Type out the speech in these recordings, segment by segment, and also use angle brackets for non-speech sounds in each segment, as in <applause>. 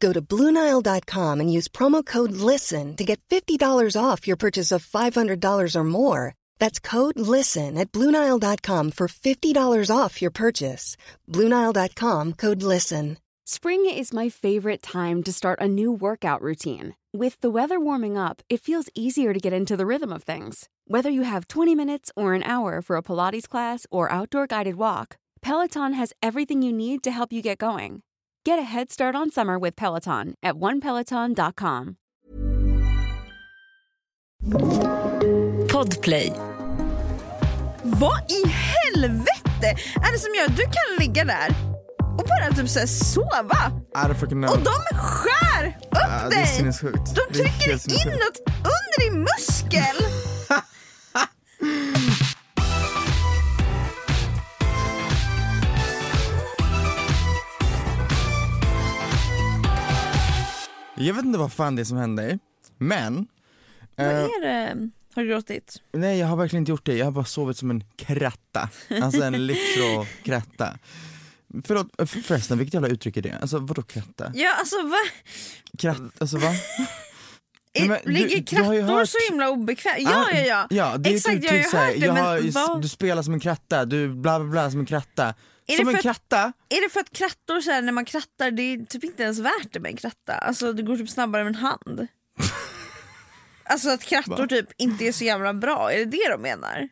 Go to Bluenile.com and use promo code LISTEN to get $50 off your purchase of $500 or more. That's code LISTEN at Bluenile.com for $50 off your purchase. Bluenile.com code LISTEN. Spring is my favorite time to start a new workout routine. With the weather warming up, it feels easier to get into the rhythm of things. Whether you have 20 minutes or an hour for a Pilates class or outdoor guided walk, Peloton has everything you need to help you get going. Get a head start on summer with Peloton at onepeloton.com. Podplay. Vad i helvete är det som gör att du kan ligga där och bara typ såhär sova? I don't fucking know. Och de skär upp det är dig! sinnessjukt. De trycker sinnessjukt. inåt under din muskel! <laughs> <laughs> Jag vet inte vad fan det är som händer, men Vad eh, är det? Har du gråtit? nej jag har verkligen inte gjort det, jag har bara sovit som en kratta. Alltså en literal kratta. Förlåt, eh, för- förresten vilket jävla uttryck är det? Alltså vadå kratta? Ja alltså va? Kratt, alltså va? Nej, men du- Ligger krattor hört- så himla obekvämt? Ja Ah, ja ja. Ja, det är Exakt, ett jag har ju uttryck hört det men har, ju- vad- du spelar som en kratta, du bla bla bla som en kratta. Är som det en för att- kratta? Är det för att krattor så här, när man krattar, det är typ inte ens värt det med en kratta? Alltså det går typ snabbare med en hand. <laughs> alltså att krattor typ inte är så jävla bra, är det det de menar?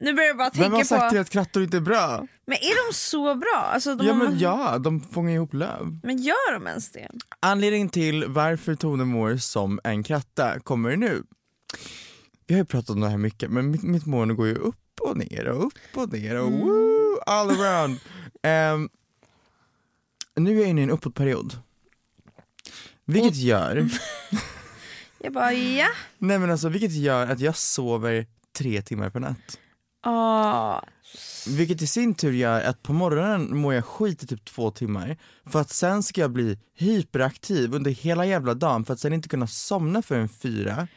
Nu börjar jag bara Vem har tänka sagt på, att krattor inte är bra? men är de så bra? Alltså, de Ja har- men ja, de fångar ihop löv. men gör de ens det? Anledningen till varför Tone mår som en kratta kommer nu. Vi har ju pratat om det här mycket, men mitt, mitt mående går ju upp och ner och upp och ner och Mm. woo, all around. Ehm, nu är jag inne i en uppåtperiod. Vilket gör, <laughs> Jag bara ja. nej men alltså vilket gör att jag sover tre timmar per natt. Ah. Vilket i sin tur gör att på morgonen mår jag skit i typ två timmar för att sen ska jag bli hyperaktiv under hela jävla dagen för att sen inte kunna somna förrän fyra.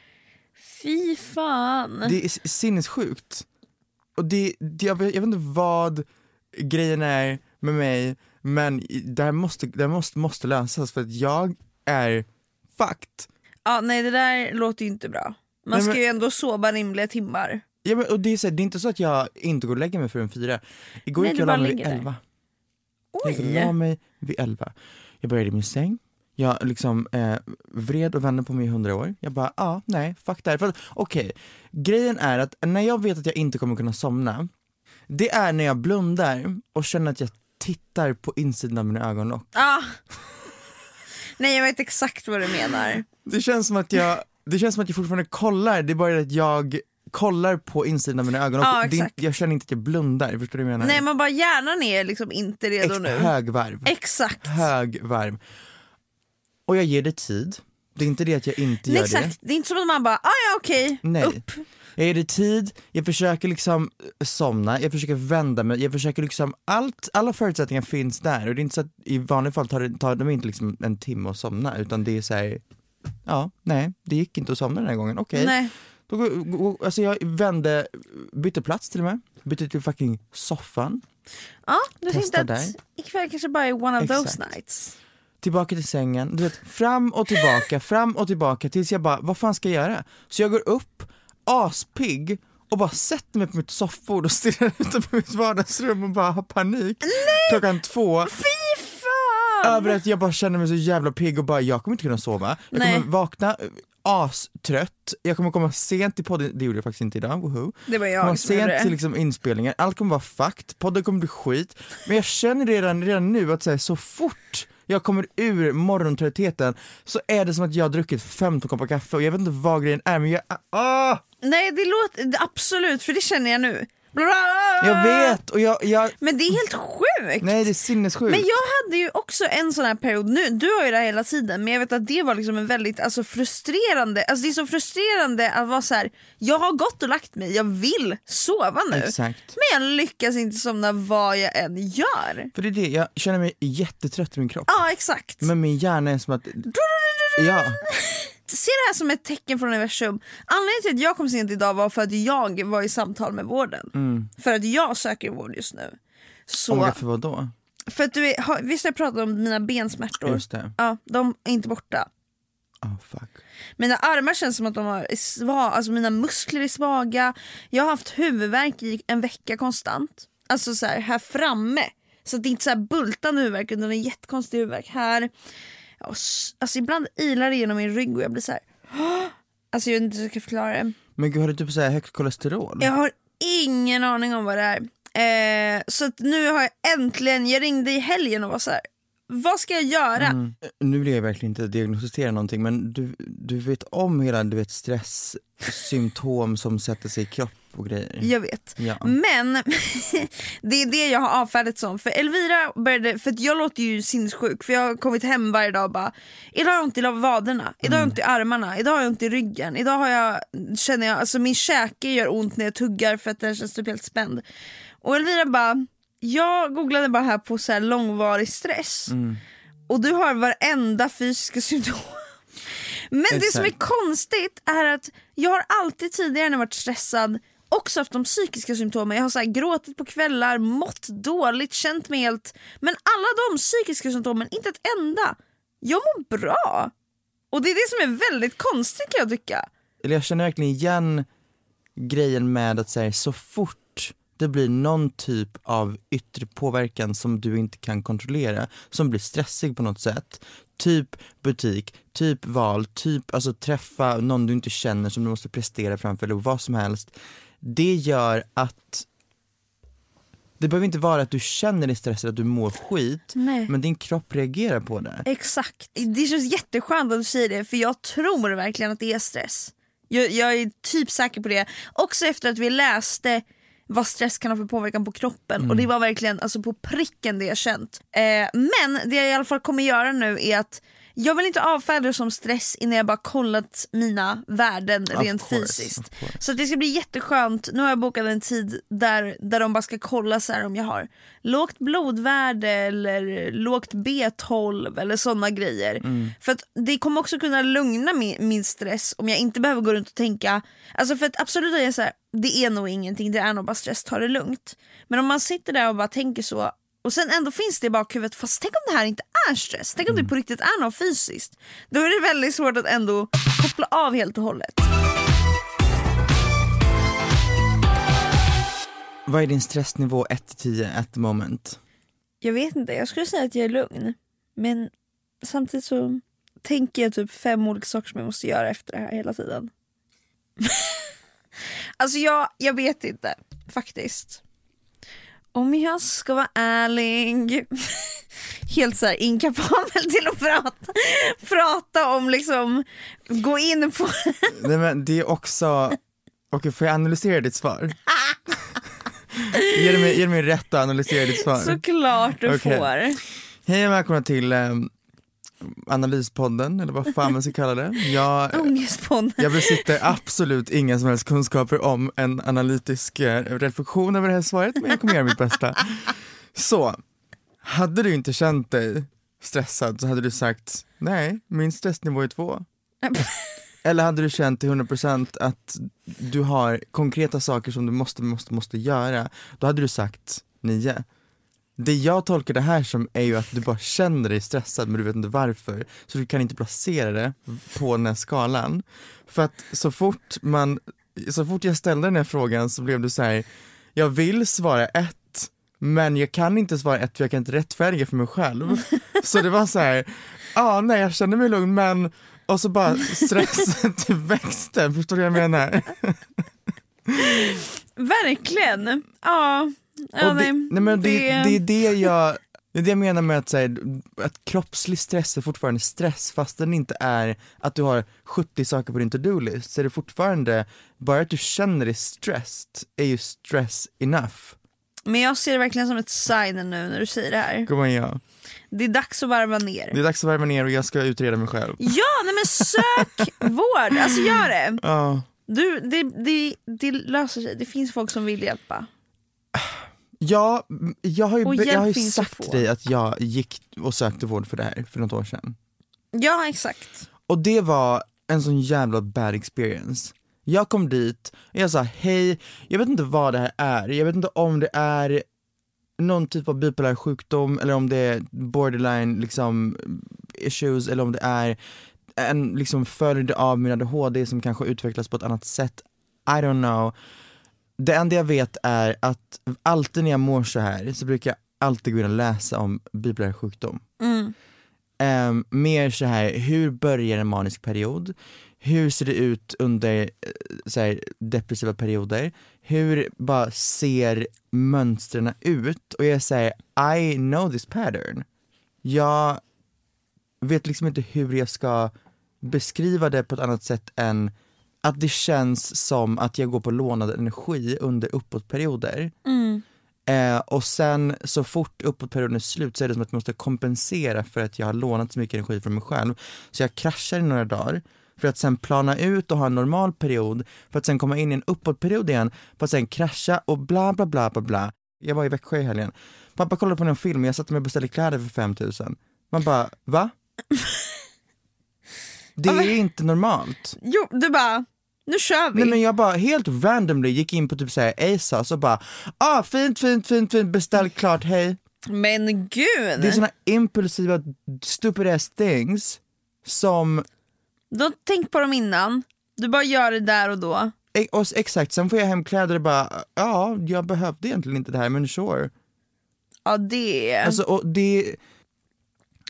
Fy fan. Det är sinnessjukt. Och det, det, jag, vet, jag vet inte vad grejen är med mig men det här måste, det här måste, måste lösas för att jag är fucked. Ja, nej det där låter ju inte bra. Man Nej, ska men- ju ändå sova rimliga timmar. Ja, men, och det, är så det är inte så att jag inte går och lägger mig förrän fyra. Igår Nej, gick jag och la mig vid elva. Jag gick och Oj! la mig vid elva. Jag började i min säng, jag liksom eh, vred och vände på mig i hundra år. Jag bara, ja, ah, nej, fuck det här. Okej, grejen är att när jag vet att jag inte kommer kunna somna, det är när jag blundar och känner att jag tittar på insidan av mina ögonlock. Ah. Nej jag vet exakt vad du menar. Det känns som att jag, det känns som att jag fortfarande kollar, det är bara det att jag kollar på insidan av mina ögonlock. Ja, det är, exakt. inte- jag känner inte att jag blundar, förstår du vad jag menar? Nej man bara hjärnan är liksom inte redo Ex- nu. högvarv. Exakt. högvarv. Och jag ger det tid. Det är inte det att jag inte Nej, gör exakt. Det är inte som att man bara, ah, ja okej, Nej. upp. Jag ger det tid, jag försöker liksom somna, jag försöker vända mig, jag försöker liksom, allt, alla förutsättningar finns där och det är inte så att i vanliga fall tar det, tar det inte liksom en timme att somna utan det är så här, ja, nej, det gick inte att somna den här gången, okej, Nej. Då går, går, alltså jag vände, bytte plats till och med. Bytte till fucking soffan. Ja, du Testa tänkte att där. ikväll kanske bara är one of those Exakt. nights. Tillbaka till sängen, du vet fram och tillbaka, fram och tillbaka tills jag bara, vad fan ska jag göra? Så jag går upp, aspigg och bara sätter mig på mitt soffbord och stirrar <laughs> ut på mitt vardagsrum och bara har panik klockan två Fy fan! över att jag bara känner mig så jävla pigg och bara, jag kommer inte kunna sova. Jag Nej. kommer vakna eh, astrött, jag kommer komma sent till podden, det gjorde jag faktiskt inte idag, woho. Det var Jag kommer jag som sent det. till liksom inspelningen, allt kommer vara fucked, podden kommer bli skit. Men jag känner redan, redan nu att så, här, så fort jag kommer ur morgontröttheten så är det som att jag har druckit 15 koppar kaffe och jag vet inte vad grejen är men jag, ah, Nej det låter, absolut för det känner jag nu. Jag vet och jag, jag Men det är helt sjukt. nej det är sinnessjukt. Men jag hade ju också en sån här period nu, du har ju det här hela tiden men jag vet att det var liksom en väldigt alltså, frustrerande, alltså det är så frustrerande att vara så här. jag har gått och lagt mig, jag vill sova nu. Exakt. Men jag lyckas inte somna vad jag än gör. För det är det, jag känner mig jättetrött i min kropp. Ja exakt. Men min hjärna är som att, ja, Se det här som ett tecken från universum. Anledningen till att jag kom sent idag var för att jag var i samtal med vården. För att jag söker vård just nu. Så, ångrar för vad då? för att du har, visst har jag pratat om mina bensmärtor? Just det, Ja, de är inte borta. oh fuck. Mina armar känns som att de har är svaga, alltså mina muskler är svaga. Jag har haft huvudvärk i en vecka konstant. Alltså så här, här framme. Så det är inte så här bultande huvudvärk utan en jättekonstig huvudvärk här. Alltså ibland ilar det genom min rygg och jag blir så här. Alltså jag vet inte hur jag ska förklara det. Men gud har du typ så här högt kolesterol? Jag har ingen aning om vad det är. Eh, så nu har jag äntligen, jag ringde i helgen och var så här. Vad ska jag göra? Mm. Nu vill jag verkligen inte diagnostisera någonting men du, du vet om hela du vet, stresssymptom som sätter sig i kropp och grejer? Jag vet. Ja. Men <laughs> det är det jag har avfärdat som. För Elvira började, för jag låter ju sinnessjuk för jag har kommit hem varje dag och bara Idag har jag ont i vaderna, idag har jag ont i armarna, idag har jag ont i ryggen, idag har jag, känner jag, alltså min käke gör ont när jag tuggar för att den känns typ helt spänd. Och Elvira bara, jag googlade bara här på så här långvarig stress och du har varenda fysiska symptom. <laughs> Men det som är Exakt. konstigt är att jag har alltid tidigare när jag varit stressad också haft de psykiska symptomen. Jag har så här gråtit på kvällar, mått dåligt, känt mig helt... Men alla de psykiska symptomen, inte ett enda. Jag mår bra. Och det är det som är väldigt konstigt kan jag tycka. Eller jag känner verkligen igen grejen med att säga så fort det blir någon typ av yttre påverkan som du inte kan kontrollera, som blir stressig på något sätt, typ butik, typ val, typ alltså träffa någon du inte känner som du måste prestera framför eller vad som helst. Det gör att det behöver inte vara att du känner dig stressad, att du mår skit, Nej. men din kropp reagerar på det. Exakt. Det känns jätteskönt att du säger det för jag tror verkligen att det är stress. Jag, jag är typ säker på det. Också efter att vi läste vad stress kan ha för påverkan på kroppen och det var verkligen alltså, på pricken det jag känt. Eh, men det jag i alla fall kommer göra nu är att jag vill inte avfärda det som stress innan jag bara kollat mina värden rent course, fysiskt. of. Så att det ska bli jätteskönt. Nu har jag bokat en tid där, där de bara ska kolla så här om jag har lågt blodvärde eller lågt B12 eller sådana grejer. Mm. För att det kommer också kunna lugna min, min stress om jag inte behöver gå runt och tänka. Alltså för att absolut är jag så här, det är nog ingenting, det är nog bara stress, ta det lugnt. Men om man sitter där och bara tänker så och sen ändå finns det i bakhuvudet, fast tänk om det här inte är stress, tänk om Mm. det på riktigt är något fysiskt. Då är det väldigt svårt att ändå koppla av helt och hållet. Vad är din stressnivå 1 till 10 at the moment? Jag vet inte, jag skulle säga att jag är lugn. Men samtidigt så tänker jag typ fem olika saker som jag måste göra efter det här hela tiden. <laughs> alltså jag, jag vet inte, faktiskt. Om jag ska vara ärlig. <laughs> Helt så här inkapabel till att prata, prata om liksom, gå in på <laughs> Nej men det är också, okej får jag analysera ditt svar? Ge mig, ge mig rätt att analysera ditt svar. såklart du Okej. får. Hej och välkomna till eh, Analyspodden, eller vad fan man ska kalla det. Jag, jag besitter absolut inga som helst kunskaper om en analytisk eh, reflektion över det här svaret, men jag kommer göra mitt bästa. Så, hade du inte känt dig stressad så hade du sagt nej, min stressnivå är två. Eller hade du känt till 100% att du har konkreta saker som du måste, måste, måste göra, då hade du sagt 9. Det jag tolkar det här som är ju att du bara känner dig stressad men du vet inte varför. Så du kan inte placera det på den här skalan. För att så fort man, så fort jag ställde den här frågan så blev du så här, jag vill svara ett men jag kan inte svara ett för jag kan inte rättfärdiga för mig själv. <laughs> Så det var så här, ja ah, nej jag känner mig lugn men och så bara stressen <laughs> till växten, förstår du vad jag menar? Verkligen, ja. Ja det, nej, men det, det är det jag det är det jag menar med att, så här, att kroppslig stress är fortfarande stress fast den inte är att du har 70 saker på din to-do-list så är det fortfarande, bara att du känner dig stressed är ju stress enough. Men jag ser det verkligen som ett sign nu när du säger det här. Gumman ja. Det är dags att varva ner. Det är dags att varva ner och jag ska utreda mig själv. Ja, nej men sök <laughs> vård, alltså gör det. Ja. Du, det, det, det löser sig, det finns folk som vill hjälpa. Ja, jag har ju, Och jag har ju sagt dig att jag gick och sökte vård för det här för något år sedan. Ja exakt. Och det var en sån jävla bad experience. Jag kom dit och jag sa hej, jag vet inte vad det här är, jag vet inte om det är någon typ av bipolär sjukdom eller om det är borderline liksom issues eller om det är en liksom följd av min ADHD som kanske utvecklas på ett annat sätt. I don't know. Det enda jag vet är att alltid när jag mår så här så brukar jag alltid gå in och läsa om bipolär sjukdom. Mm. Ehm, mer så här, hur börjar en manisk period? Hur ser det ut under eh, så här, depressiva perioder? Hur bara ser mönstren ut? Och jag säger, I know this pattern. Jag vet liksom inte hur jag ska beskriva det på ett annat sätt än att det känns som att jag går på lånad energi under uppåtperioder. Mm. Eh, och sen så fort uppåtperioden är slut så är det som att jag måste kompensera för att jag har lånat så mycket energi från mig själv. Så jag kraschar i några dagar för att sen plana ut och ha en normal period för att sen komma in i en uppåtperiod igen för att sen krascha och bla bla bla bla bla. Jag var i Växjö i helgen. Pappa kollade på en film och jag satte mig och beställde kläder för 5000. Man bara, va? <laughs> Det är inte normalt. Jo, du bara, nu kör vi. Nej men jag bara helt randomly gick in på typ såhär ASOS och bara ah fint fint fint fint beställ klart hej. Men gud! Det är såna impulsiva stupid ass things som, Du har tänkt på dem innan, du bara gör det där och då. e- och exakt sen får jag hem kläder och bara ja jag behövde egentligen inte det här men sure. Ja det. Alltså och det,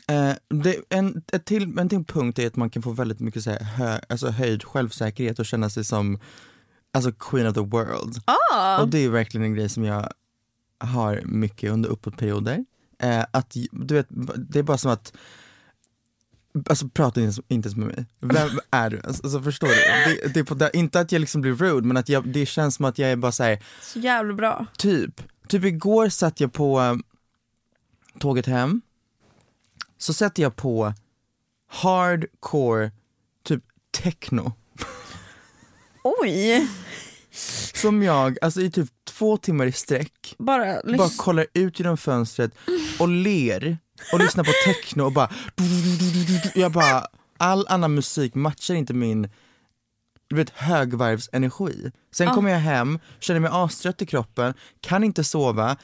eh, det en, ett till, en till punkt är att man kan få väldigt mycket så här, hö, alltså höjd självsäkerhet och känna sig som alltså queen of the world. ah, Och det är verkligen en grej som jag har mycket under uppåtperioder. Eh, att, du vet, det är bara som att Alltså prata inte, ens med mig. Vem <laughs> är du? Alltså, alltså, förstår du? Det, det är på inte att jag liksom blir rude men att jag, det känns som att jag är bara såhär, så jävla bra. typ, typ igår satt jag på eh, tåget hem, så sätter jag på hardcore, typ techno. Oj! Som jag, alltså i typ två timmar i sträck Bara, bara kollar ut genom fönstret och ler och lyssnar på techno och bara jag bara, all annan musik matchar inte min du vet, högvarvsenergi. Sen Ah. kommer jag hem, känner mig astrött i kroppen, kan inte sova,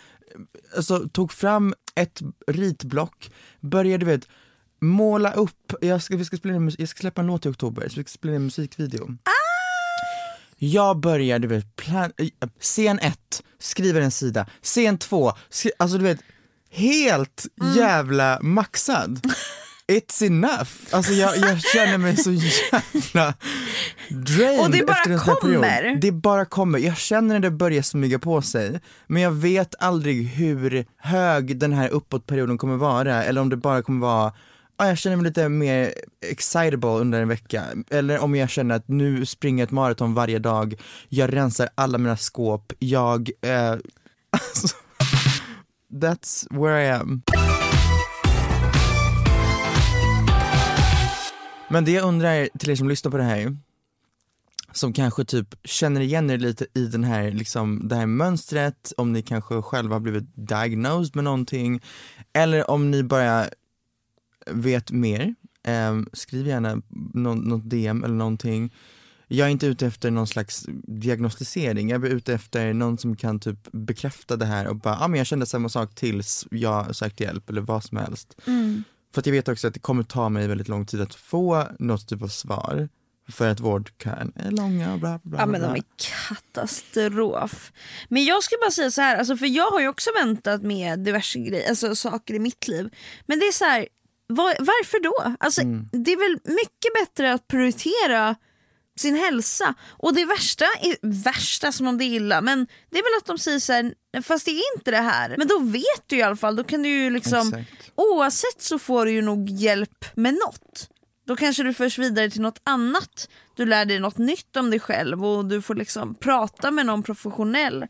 alltså, tog fram ett ritblock, började du vet, måla upp, jag ska, vi ska spela in, jag ska släppa en låt i oktober, så vi ska spela in en musikvideo. Jag börjar, du vet, plan- scen ett, skriver en sida, scen två, skri- alltså du vet, helt Mm. jävla maxad. <laughs> It's enough. Alltså jag, jag känner mig så jävla drained Och det bara efter en sån här kommer. Det bara kommer. Jag känner när det börjar smyga på sig, men jag vet aldrig hur hög den här uppåtperioden kommer vara, eller om det bara kommer vara Ja, jag känner mig lite mer excitable under en vecka. Eller om jag känner att nu springer jag ett maraton varje dag, jag rensar alla mina skåp, jag... Eh, <laughs> alltså, that's where I am. Men det jag undrar till er som lyssnar på det här, som kanske typ känner igen er lite i den här, liksom, det här mönstret, om ni kanske själva har blivit diagnosed med någonting, eller om ni bara vet mer eh, skriv gärna något DM eller någonting. Jag är inte ute efter någon slags diagnostisering, jag är ute efter någon som kan typ bekräfta det här och bara, ja ah, men jag kände samma sak tills jag sökte hjälp eller vad som helst. Mm. För att jag vet också att det kommer ta mig väldigt lång tid att få något typ av svar. För att vårdkön är långa och bla bla bla. Ja men de är katastrof. Men jag ska bara säga så här, alltså, för jag har ju också väntat med diverse grejer, alltså saker i mitt liv. Men det är så här, var, varför då? Alltså, Mm. Det är väl mycket bättre att prioritera sin hälsa. Och det värsta, är, värsta som om det är illa, men det är väl att de säger så här, fast det är inte det här. Men då vet du i alla fall, då kan du ju liksom, Exakt. oavsett så får du ju nog hjälp med något. Då kanske du förs vidare till något annat. Du lär dig något nytt om dig själv och du får liksom prata med någon professionell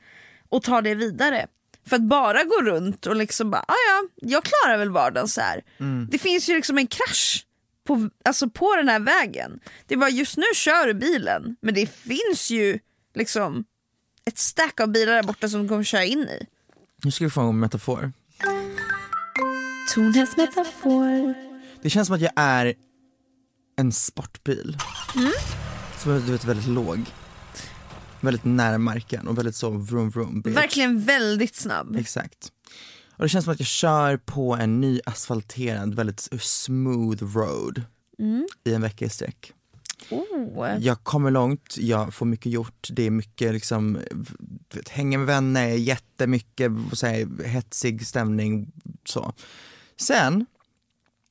och ta det vidare. För att bara gå runt och liksom bara, "Ah, ja jag klarar väl vardagen så här. Det finns ju liksom en krasch på, alltså på den här vägen. Det är bara just nu kör du bilen men det finns ju liksom ett stack av bilar där borta som du kommer köra in i. Nu ska vi få en metafor. Tornhästs metafor. Det känns som att jag är en sportbil. Som är du vet, väldigt låg. Väldigt nära marken och väldigt så vroom vroom. bitch. Verkligen väldigt snabb. Exakt. Och det känns som att jag kör på en ny asfalterad, väldigt smooth road i en vecka i sträck. Oh. Jag kommer långt, jag får mycket gjort, det är mycket liksom, du vet, hänga med vänner, jättemycket så här, hetsig stämning så. Sen,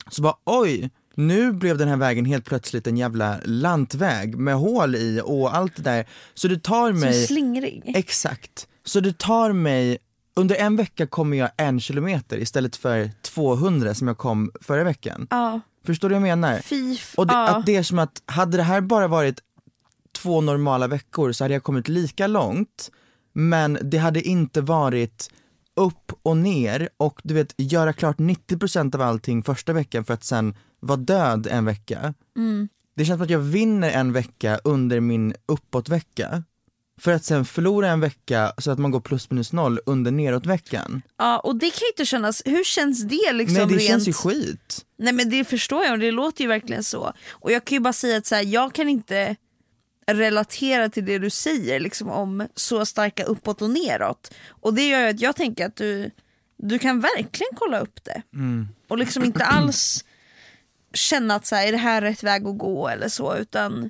så bara oj, nu blev den här vägen helt plötsligt en jävla lantväg med hål i och allt det där. Så det tar Som mig slingrig. Exakt. Så det tar mig, under en vecka kommer jag en kilometer istället för 200 som jag kom förra veckan. Ja, Förstår du vad jag menar? fy f- Och det, ja. att det är som att, hade det här bara varit två normala veckor så hade jag kommit lika långt, men det hade inte varit upp och ner och du vet göra klart 90% av allting första veckan för att sen vara död en vecka. Mm. Det känns som att jag vinner en vecka under min uppåtvecka för att sen förlora en vecka så att man går plus minus noll under nedåtveckan. ja, och det kan ju inte kännas, hur känns det liksom Nej det rent? känns ju skit. Nej men det förstår jag och det låter ju verkligen så. Och jag kan ju bara säga att så här, jag kan inte relatera till det du säger liksom om så starka uppåt och neråt. Och det gör ju att jag tänker att du, du kan verkligen kolla upp det. Och liksom inte alls känna att så här, är det här rätt väg att gå eller så utan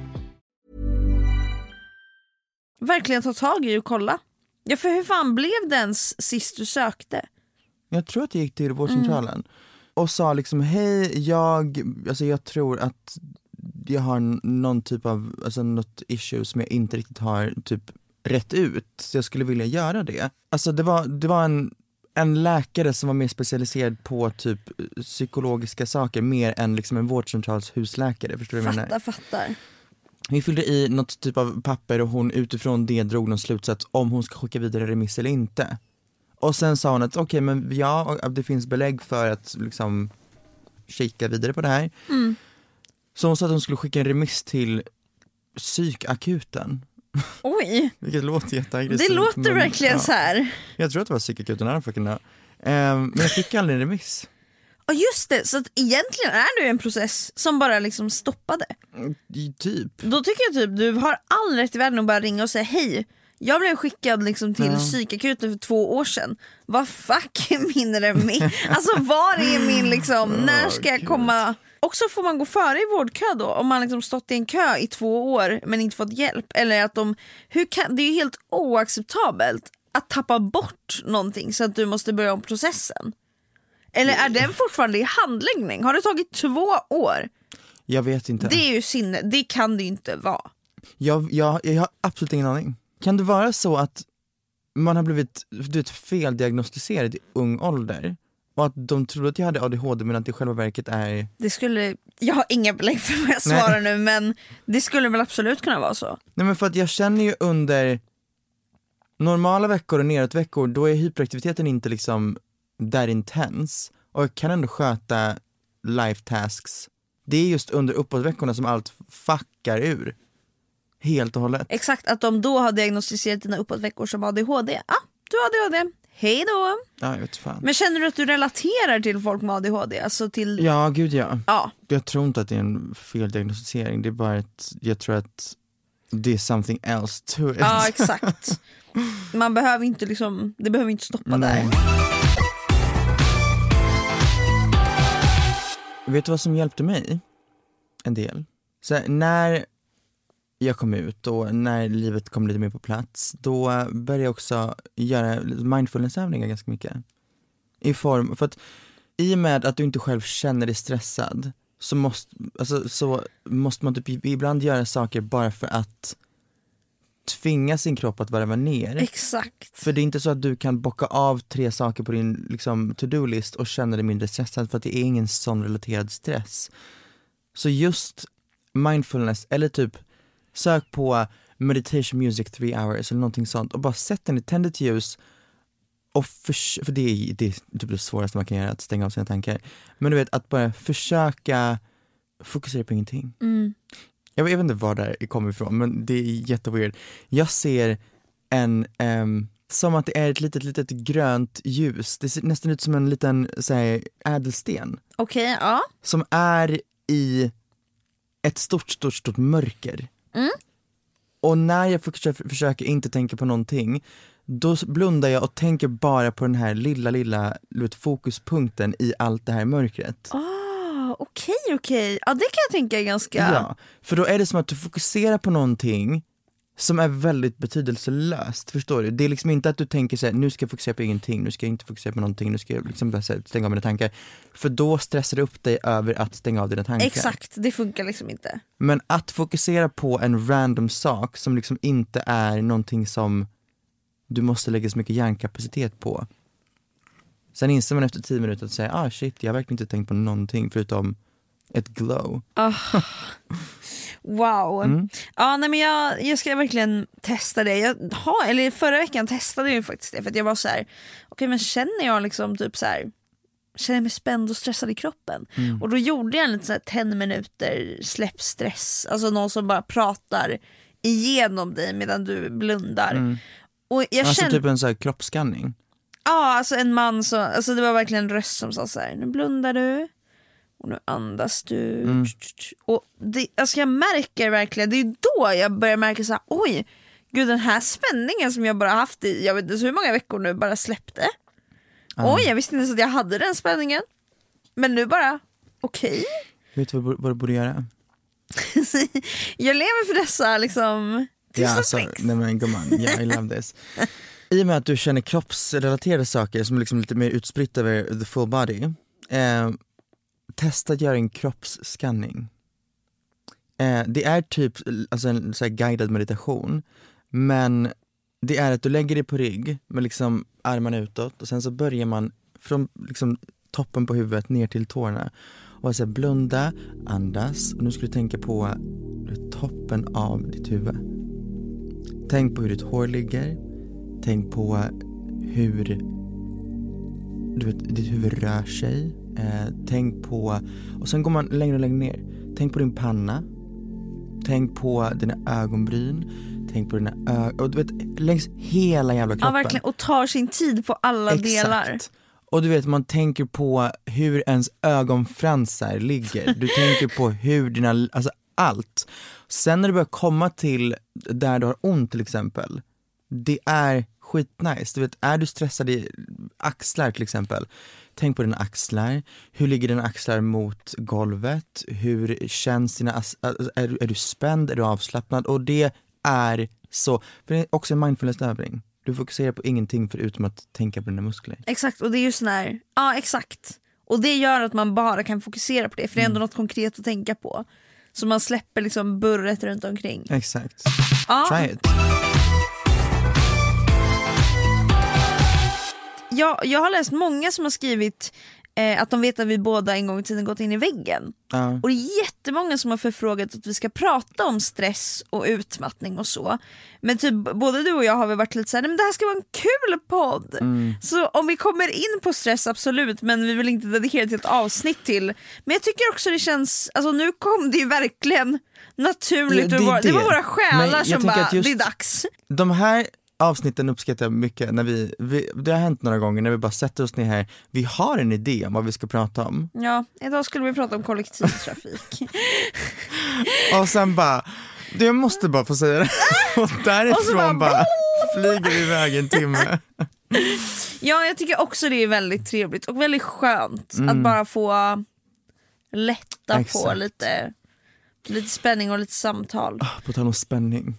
verkligen ta tag i och kolla. Ja för hur fan blev det ens sist du sökte? Jag tror att jag gick till vårdcentralen och sa liksom hej, jag, alltså jag tror att jag har någon typ av, alltså något issue som jag inte riktigt har typ rätt ut, så jag skulle vilja göra det. Alltså det var, det var en, en läkare som var mer specialiserad på typ psykologiska saker mer än liksom en vårdcentrals husläkare, förstår du vad jag menar? Fattar, fattar. Vi fyllde i något typ av papper och hon utifrån det drog någon slutsats om hon ska skicka vidare remiss eller inte. Och sen sa hon att okej men ja, det finns belägg för att liksom kika vidare på det här. Mm. Så hon sa att hon skulle skicka en remiss till psykakuten. <laughs> Oj, Vilket låter jätteaggressivt. det låter men, verkligen ja. så här. Jag tror att det var psykakuten, don't fucking know. Ehm, men jag fick aldrig en remiss. Ja just det, så att egentligen är det ju en process som bara liksom stoppade. I- Typ. Då tycker jag typ du har all rätt i världen att bara ringa och säga hej. Jag blev skickad liksom till Ja. psykakuten för två år sedan. Vad fuck är min remi? Alltså var är min liksom, när ska jag komma? Och så får man gå före i vårdkö då om man liksom stått i en kö i två år men inte fått hjälp. Eller att de, hur kan, det är ju helt oacceptabelt att tappa bort någonting så att du måste börja om processen. Eller är den fortfarande i handläggning? Har det tagit två år? Jag vet inte. Det är ju sinne, det kan det ju inte vara. Jag, jag, jag har absolut ingen aning. Kan det vara så att man har blivit du vet, feldiagnostiserad i ung ålder och att de trodde att jag hade ADHD men att det i själva verket är... Det skulle, jag har inga belägg för vad jag Nej. svarar nu men det skulle väl absolut kunna vara så. Nej men för att jag känner ju under normala veckor och nedåtveckor då är hyperaktiviteten inte liksom där intens och jag kan ändå sköta life tasks. Det är just under uppåtveckorna som allt fuckar ur. Helt och hållet. Exakt att de då har diagnostiserat dina uppåtveckor som ADHD. Ja, ah, du har ADHD. Hej då! Ja, jag vet fan. Men känner du att du relaterar till folk med ADHD? Alltså till... Ja, gud ja. Ja. Jag tror inte att det är en feldiagnostisering, det är bara att jag tror att det är something else to it. Ja exakt. Man behöver inte liksom, det behöver inte stoppa <laughs> Nej. där. Vet du vad som hjälpte mig? En del. Så här, när jag kom ut och när livet kom lite mer på plats, då började jag också göra lite mindfulnessövningar ganska mycket. I form, för att i och med att du inte själv känner dig stressad så måste, alltså, så måste man typ ibland göra saker bara för att tvinga sin kropp att varva ner. Exakt. För det är inte så att du kan bocka av tre saker på din liksom, to-do-list och känna dig mindre stressad för att det är ingen sån relaterad stress. Så just mindfulness eller typ sök på meditation music three hours eller någonting sånt och bara sätt den i tänd ett ljus och förs- för det är, det är typ det svåraste man kan göra, att stänga av sina tankar. Men du vet, att bara försöka fokusera på ingenting. Mm. Jag vet, inte var det kommer ifrån men det är jätteweird. Jag ser en, ehm, som att det är ett litet, litet grönt ljus, det ser nästan ut som en liten så här, ädelsten Okej, ja. som är i ett stort, stort, stort mörker. Mm. Och när jag försöker, försöker inte tänka på någonting, då blundar jag och tänker bara på den här lilla, lilla fokuspunkten i allt det här mörkret. Ah, okej okej. Ja det kan jag tänka är ganska... Ja, för då är det som att du fokuserar på någonting som är väldigt betydelselöst, förstår du? Det är liksom inte att du tänker så här, nu ska jag fokusera på ingenting, nu ska jag inte fokusera på någonting, nu ska jag liksom bara här, stänga av mina tankar. För då stressar du upp dig över att stänga av dina tankar. Exakt, det funkar liksom inte. Men att fokusera på en random sak som liksom inte är någonting som du måste lägga så mycket hjärnkapacitet på. Sen inser man efter tio minuter att säga, ah shit, jag har verkligen inte tänkt på någonting förutom ett glow. Ah. Wow. Mm. Ja, nej, men jag, jag ska verkligen testa det. Jag har, eller förra veckan testade jag faktiskt det för att jag var så här, okej men känner jag liksom typ så här känner mig spänd och stressad i kroppen. Mm. Och då gjorde jag en liten så här 10 minuter släpp stress, alltså någon som bara pratar igenom dig medan du blundar. Och jag alltså kände, typ en här kroppsskanning. Ja, alltså en man som, alltså det var verkligen en röst som sa så här: nu blundar du och nu andas du. Mm. Och det, alltså jag märker verkligen, det är då jag börjar märka så här, oj, gud den här spänningen som jag bara haft i, jag vet inte så hur många veckor nu, bara släppte. Oj, jag visste inte ens att jag hade den spänningen. Men nu bara, okej. Vet du vad, vad du borde göra? <laughs> jag lever för dessa liksom Ja, alltså, nej men gumman, yeah, I love this. <laughs> I och med att du känner kroppsrelaterade saker som är liksom lite mer utspritt över the full body, eh, testa att göra en kroppsscanning. Eh, det är typ alltså en så här guidad meditation, men det är att du lägger dig på rygg med liksom armarna utåt och sen så börjar man från liksom toppen på huvudet ner till tårna. Och så här, blunda, andas och nu ska du tänka på toppen av ditt huvud. Tänk på hur ditt hår ligger, tänk på hur du vet, ditt huvud rör sig. Eh, tänk på, och sen går man längre och längre ner. Tänk på din panna. Tänk på dina ögonbryn. Tänk på dina ögon, och du vet längs hela jävla kroppen. Ja verkligen och tar sin tid på alla Exakt. delar. Och du vet man tänker på hur ens ögonfransar ligger, du <laughs> tänker på hur dina, alltså allt. Sen när du börjar komma till där du har ont till exempel, det är skitnice. Du vet, är du stressad i axlar till exempel, tänk på dina axlar, hur ligger dina axlar mot golvet, hur känns dina, as- är, du- är du spänd, är du avslappnad? Och det är så, för det är också en mindfulness-övning. Du fokuserar på ingenting förutom att tänka på dina muskler. Exakt och det är ju sån här, ja exakt. Och det gör att man bara kan fokusera på det för det är ändå något konkret att tänka på. Så man släpper liksom burret runt omkring. Exakt. Ja. Try it. Jag, jag har läst många som har skrivit eh, att de vet att vi båda en gång i tiden gått in i väggen. Ja. Och det är jättemånga som har förfrågat att vi ska prata om stress och utmattning och så. Men typ både du och jag har väl varit lite såhär, "Nej, men det här ska vara en kul podd. Mm. Så om vi kommer in på stress absolut men vi vill inte dedikera till ett avsnitt till. Men jag tycker också det känns, alltså nu kom det ju verkligen naturligt. Ja, det våra- det, var det. våra själar som bara, just- det är dags. De här avsnitten uppskattar jag mycket när vi, vi, det har hänt några gånger när vi bara sätter oss ner här, vi har en idé om vad vi ska prata om Ja, idag skulle vi prata om kollektivtrafik. <laughs> och sen bara, jag måste bara få säga det och därifrån bara, bara flyger vi iväg en timme. Ja, jag tycker också det är väldigt trevligt och väldigt skönt Mm. att bara få lätta på Exakt. lite, lite spänning och lite samtal. På tal om spänning,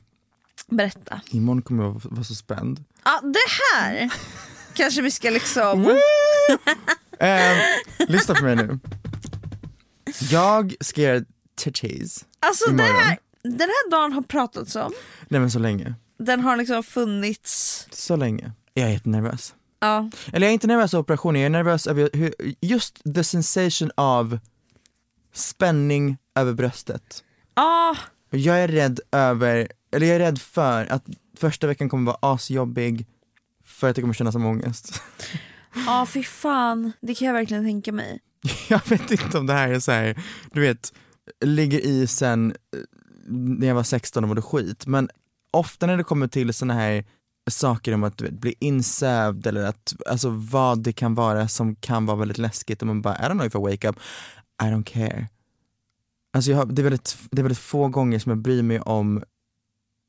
Berätta. imorgon kommer jag vara så spänd. Ja, det här kanske vi ska liksom... <laughs> Eh, lyssna på mig nu. Jag ska göra titties Alltså det imorgon. här, den här dagen har pratats om, Nej men så länge, den har liksom funnits... så länge. Jag är jättenervös. Ja. Eller jag är inte nervös över operationen, jag är nervös över hur, just the sensation av spänning över bröstet. Och Jag är rädd över, eller jag är rädd för att första veckan kommer vara asjobbig för att jag kommer känna som ångest. <laughs> ah, fy fan, det kan jag verkligen tänka mig. <laughs> Jag vet inte om det här är så här, du vet, ligger i sen eh, när jag var 16 och mådde skit, men ofta när det kommer till såna här saker om att du vet, bli insövd eller att, alltså vad det kan vara som kan vara väldigt läskigt och man bara I don't know if I wake up, I don't care. Alltså jag har, det, är väldigt, det är väldigt få gånger som jag bryr mig om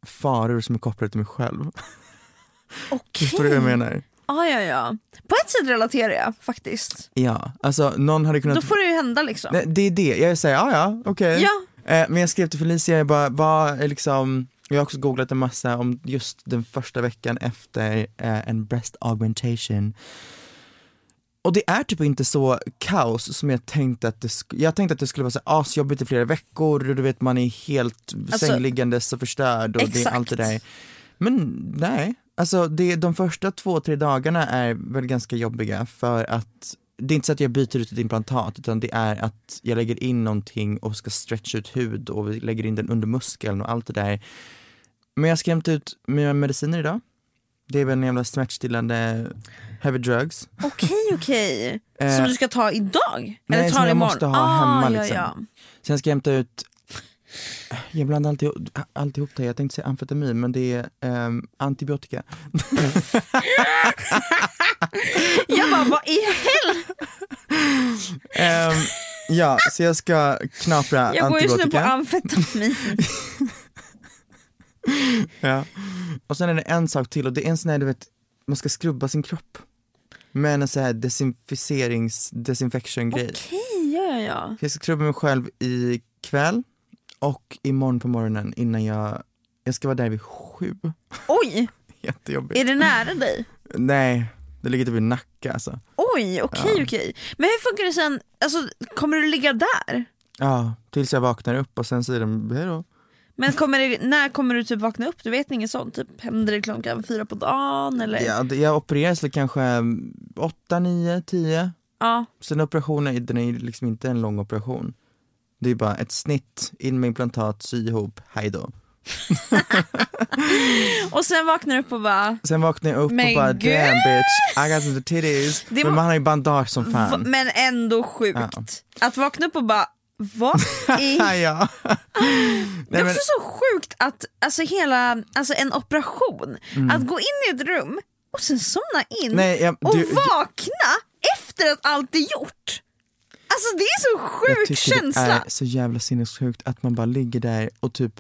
faror som är kopplade till mig själv. Okej. Förstår du vad jag menar? Ah, ja, ja. På ett sätt relaterar jag faktiskt. Ja, alltså någon hade kunnat... Då får det ju hända liksom. Nej, det är det, jag säger ja ja, okej. Ja. Eh, men jag skrev till Felicia, jag bara, vad liksom, jag har också googlat en massa om just den första veckan efter eh, en breast augmentation. Och det är typ inte så kaos som jag tänkte att det skulle, jag tänkte att det skulle vara så asjobbigt i flera veckor och du vet man är helt Alltså, sängliggandes och förstörd och det exakt. allt det där. Men nej, alltså det, de första två, tre dagarna är väl ganska jobbiga för att det är inte så att jag byter ut ett implantat utan det är att jag lägger in någonting och ska stretcha ut hud och lägger in den under muskeln och allt det där. Men jag ska hämta ut mina mediciner idag. Det är väl en jävla smärtstillande heavy drugs. Okej <laughs> okej. Eh, Som du ska ta idag? Eller nej, ta som jag imorgon? måste ha ah, hemma, Ja, liksom. ja. Sen ska jag hämta ut, jag blandar alltid, alltihop det, jag tänkte säga amfetamin men det är ehm, antibiotika. <laughs> Jag bara, vad i helvete? Ehm, ja, så jag ska knapra Jag går just nu på antibiotika. amfetamin. <laughs> Ja. Och sen är det en sak till och det är en sån här, du vet, man ska skrubba sin kropp. Med en sån här desinficerings, desinfection grej. Okej, ja ja ja. Jag ska skrubba mig själv ikväll och imorgon på morgonen innan jag, jag ska vara där vid sju. Oj! <laughs> jättejobbigt. Är det nära dig? Nej, det ligger typ i Nacka alltså. Oj, okej Ja. okej. Men hur funkar det sen, alltså kommer du ligga där? Ja, tills jag vaknar upp och sen säger de hejdå. Men kommer det, när kommer du typ vakna upp? Du vet inget sånt? Typ, händer det klockan fyra på dagen eller? Ja, jag opereras väl kanske 8, 9, 10. Ja. Sen operationen, den är liksom inte en lång operation. Det är bara ett snitt, in med implantat, sy ihop, hejdå. <laughs> Och sen vaknar du upp och bara, Sen vaknar jag upp Men och bara gud! damn bitch, I got some titties. Det Men man har ju bandage som fan. men ändå sjukt. Ja. Att vakna upp och bara, vad <laughs> i ja. <laughs> Det är också så sjukt att alltså hela, alltså en operation, att gå in i ett rum och sen somna in Mm. nej, jag, och du, du, vakna efter att allt är gjort. Alltså det är så sjuk känsla. det är så jävla sinnessjukt att man bara ligger där och typ,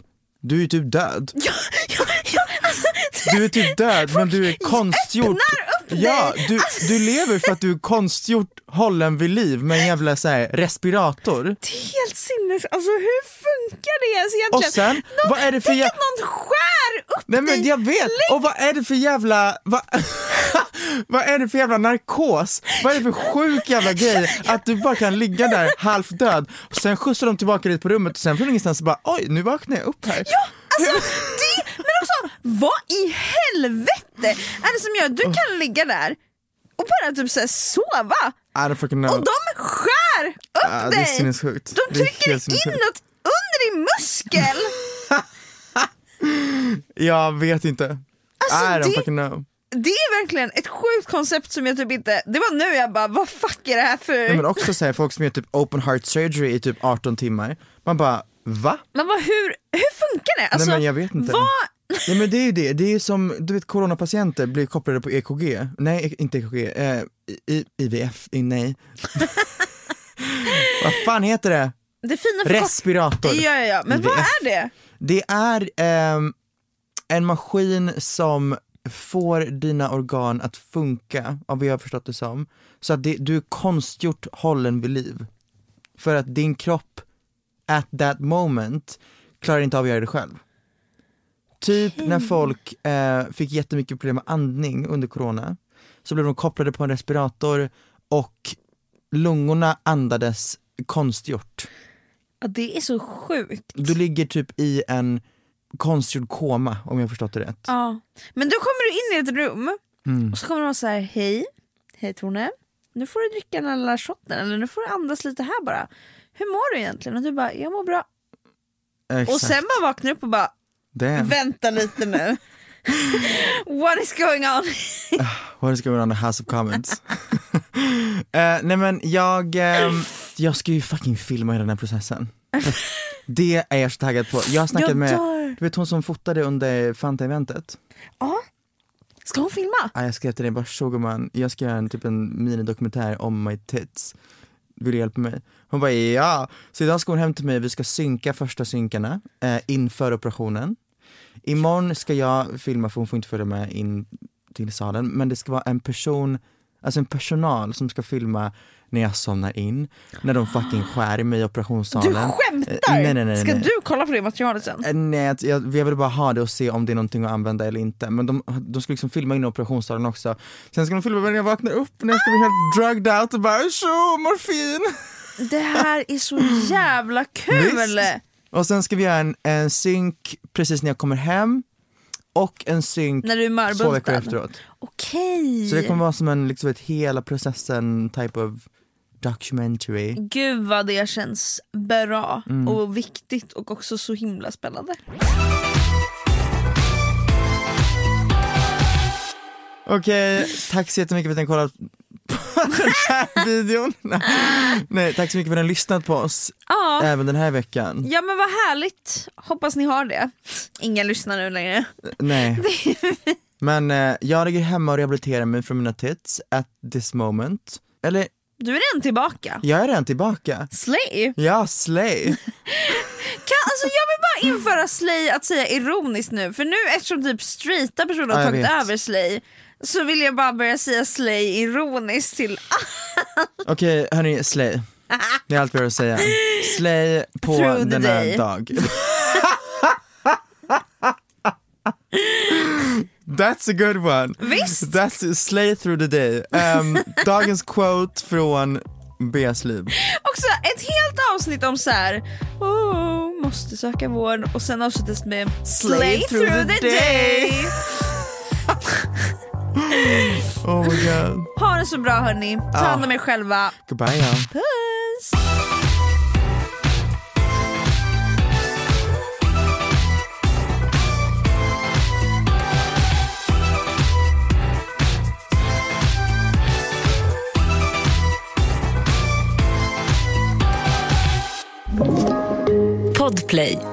du är typ död. Ja, ja, ja, alltså, Du är typ död men du är konstgjort. öppnar. Ja, du, du lever för att du är konstgjort hållen vid liv med en jävla så här, respirator. Det är helt sinnes... Alltså hur funkar det ens egentligen? Och sen, Någon, vad är det för jä- att någon skär upp Nej men jag vet, och vad är det för jävla, vad, <laughs> vad är det för jävla narkos? Vad är det för sjuk jävla grej att du bara kan ligga där halvt död och sen skjutsar de tillbaka dig på rummet och sen från ingenstans bara oj nu vaknar jag upp här. Ja, alltså det, också vad i helvete är det som gör att du kan ligga där och bara typ såhär sova och de skär upp det är dig! sinnessjukt. De trycker helt in sinnessjukt. något under din muskel! <laughs> Jag vet inte. Alltså, I don't det- fucking know. Det är verkligen ett sjukt koncept som jag typ inte, det var nu jag bara vad fuck är det här för... Nej, men också så här, folk som gör typ open heart surgery i typ 18 timmar. Man bara va? Men vad, hur, hur funkar det? Alltså, Nej men jag vet inte. Vad, Nej men det är ju det, det är ju som du vet coronapatienter blir kopplade på EKG, nej inte EKG, eh, I, IVF, nej. <laughs> Vad fan heter det? det fina Respirator. Ja, ja, ja. Men vad IVF. är det? Det är ehm, en maskin som får dina organ att funka, av vad jag har förstått det som, så att det, du är konstgjort hållen vid liv. För att din kropp, at that moment, klarar inte av att göra det själv. Typ när folk eh, fick jättemycket problem med andning under corona, så blev de kopplade på en respirator och lungorna andades konstgjort. Ja, det är så sjukt. Du ligger typ i en konstgjord koma om jag förstått det rätt. Ja. Men då kommer du in i ett rum Mm. och så kommer de så här: hej, hej Tone, nu får du dricka den här lilla shotten eller nu får du andas lite här bara. Hur mår du egentligen? Och du bara, jag mår bra. Exakt. Och sen bara vaknar du upp och bara, Damn. vänta lite nu. What is going on? What is going on in the House of Commons? <laughs> Eh, nej men jag, ehm, jag ska ju fucking filma hela den här processen. <laughs> det är jag så taggad på. Jag har snackat Jag med, du vet hon som fotade under Fanta-eventet? Ja. Ska hon filma? Ah, jag skrev till dig bara gumman, jag ska göra en, typ en minidokumentär om my tits. Vill du hjälpa mig? Hon bara ja! Så idag ska hon hem till mig, vi ska synka första synkarna eh, inför operationen. Imorgon ska jag filma för hon får inte följa med in till salen men det ska vara en person, alltså en personal som ska filma när jag somnar in, när de fucking skär i mig i operationssalen. Du skämtar? Nej, nej, nej, Ska du kolla på det materialet sen? Eh, Nej, jag, jag vill bara ha det och se om det är någonting att använda eller inte. Men de, de ska liksom filma in i operationssalen också. Sen ska de filma när jag vaknar upp, när jag ska bli helt drugged out och bara tjo, morfin! Det här är så jävla kul! Visst. Och sen ska vi göra en, en synk precis när jag kommer hem och en synk När du är två veckor efteråt. Okej. Så det kommer vara som en liksom ett hela processen type of documentary. Gud vad det känns bra Mm. och viktigt och också så himla spännande. Okej, tack så jättemycket för att ni kollat den här videon. Nej, tack så mycket för att ni har lyssnat på oss Ja. även den här veckan. Ja men vad härligt, hoppas ni har det. Ingen lyssnar nu längre. Nej. <laughs> Men eh, jag ligger hemma och rehabiliterar mig från mina tits at this moment. Eller, Du är redan tillbaka. jag är redan tillbaka. Slay! Ja, slay. <laughs> Kan, alltså jag vill bara införa slay att säga ironiskt nu, för nu eftersom typ straighta personer Ja, har jag tagit vet. över slay så vill jag bara börja säga slay ironiskt till Okej, hörni, slay. <laughs> Det är allt vi har att säga. Slay på Through the denna day. dag. <laughs> That's a good one. Visst. That's slay through the day. Um, dagens quote från Beas liv. Också ett helt avsnitt om så här, oh, måste söka vård och sen avslutas med slay, through, the, day. <laughs> Oh my god. Ha det så bra hörni, ta hand om er själva. Goodbye ja. Puss! Podplay.